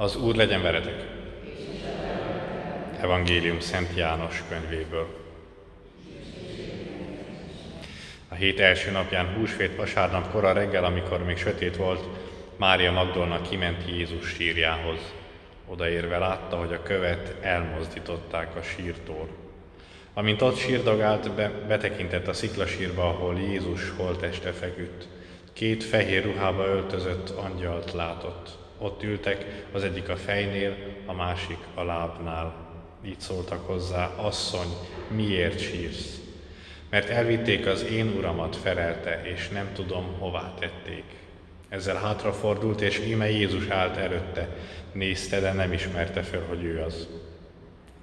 Az Úr legyen veretek! Evangélium Szent János könyvéből. A hét első napján húsvét vasárnap kora reggel, amikor még sötét volt, Mária Magdolna kiment Jézus sírjához. Odaérve látta, hogy a követ elmozdították a sírtól. Amint ott sírdogált, be, betekintett a sziklasírba, ahol Jézus holteste feküdt. Két fehér ruhába öltözött angyalt látott. Ott ültek, az egyik a fejnél, a másik a lábnál. Így szóltak hozzá, asszony, miért sírsz? Mert elvitték az én uramat, felelte, és nem tudom, hová tették. Ezzel hátrafordult, és íme Jézus állt előtte. Nézte, de nem ismerte fel, hogy ő az.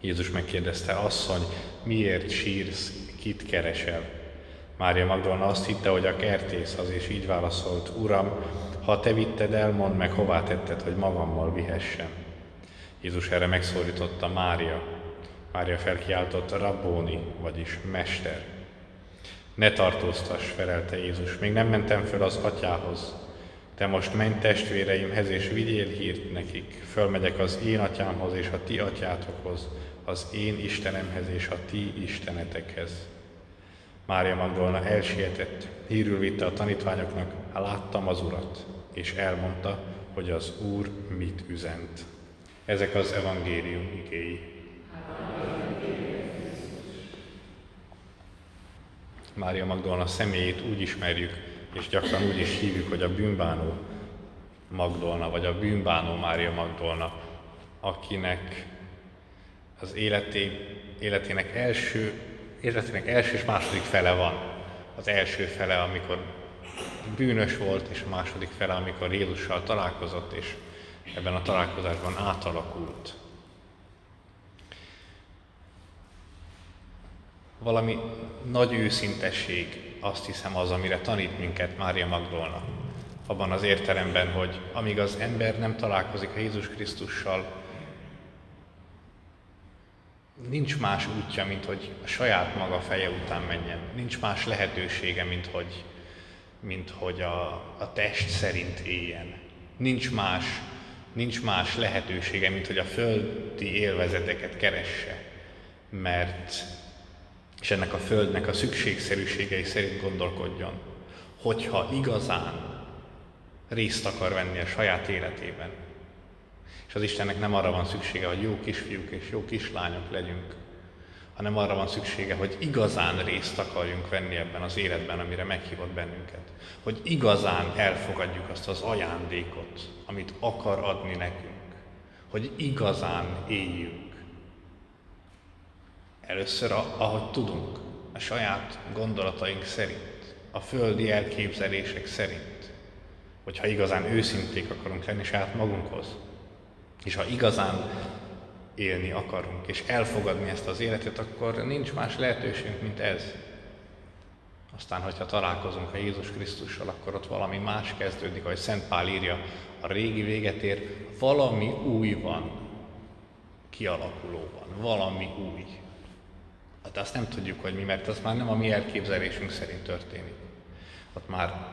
Jézus megkérdezte, asszony, miért sírsz, kit keresel? Mária Magdolna azt hitte, hogy a kertész az, és így válaszolt, Uram, ha te vitted el, mondd meg, hová tetted, hogy magammal vihessem. Jézus erre megszólította Mária. Mária felkiáltotta Rabbóni, vagyis Mester. Ne tartóztass, felelte Jézus, még nem mentem föl az atyához. Te most menj testvéreimhez, és vigyél hírt nekik. Fölmegyek az én atyámhoz és a ti atyátokhoz, az én Istenemhez és a ti istenetekhez. Mária Magdolna elsietett, hírül vitte a tanítványoknak, láttam az Urat, és elmondta, hogy az Úr mit üzent. Ezek az evangélium igéi. Mária Magdolna személyét úgy ismerjük, és gyakran úgy is hívjuk, hogy a bűnbánó Magdolna, vagy a bűnbánó Mária Magdolna, akinek az életé, életének első, életének első és második fele van. Az első fele, amikor bűnös volt, és a második fele, amikor Jézussal találkozott, és ebben a találkozásban átalakult. Valami nagy őszintesség, azt hiszem az, amire tanít minket Mária Magdolna. Abban az értelemben, hogy amíg az ember nem találkozik a Jézus Krisztussal, nincs más útja, mint hogy a saját maga feje után menjen. Nincs más lehetősége, mint hogy, mint hogy a, a test szerint éljen. Nincs más, nincs más lehetősége, mint hogy a földi élvezeteket keresse. Mert, és ennek a földnek a szükségszerűségei szerint gondolkodjon. Hogyha igazán részt akar venni a saját életében, és az Istennek nem arra van szüksége, hogy jó kisfiúk és jó kislányok legyünk, hanem arra van szüksége, hogy igazán részt akarjunk venni ebben az életben, amire meghívott bennünket. Hogy igazán elfogadjuk azt az ajándékot, amit akar adni nekünk. Hogy igazán éljünk. Először, ahogy tudunk, a saját gondolataink szerint, a földi elképzelések szerint, hogyha igazán őszinték akarunk lenni saját magunkhoz, és ha igazán élni akarunk, és elfogadni ezt az életet, akkor nincs más lehetőségünk, mint ez. Aztán, hogyha találkozunk a Jézus Krisztussal, akkor ott valami más kezdődik, ahogy Szent Pál írja, a régi véget ér, valami új van, kialakulóban, valami új. Hát azt nem tudjuk, hogy mi, mert az már nem a mi elképzelésünk szerint történik. Ott már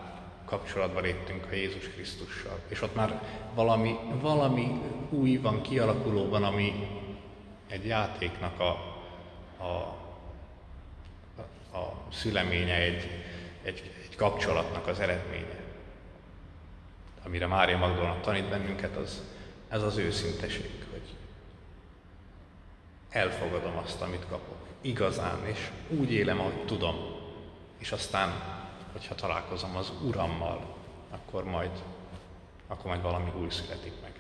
kapcsolatba léptünk a Jézus Krisztussal. És ott már valami, valami új van kialakulóban, ami egy játéknak a, a, a, szüleménye, egy, egy, egy kapcsolatnak az eredménye. Amire Mária Magdolna tanít bennünket, az, ez az őszinteség, hogy elfogadom azt, amit kapok. Igazán, és úgy élem, ahogy tudom. És aztán hogyha találkozom az Urammal, akkor majd, akkor majd valami új születik meg.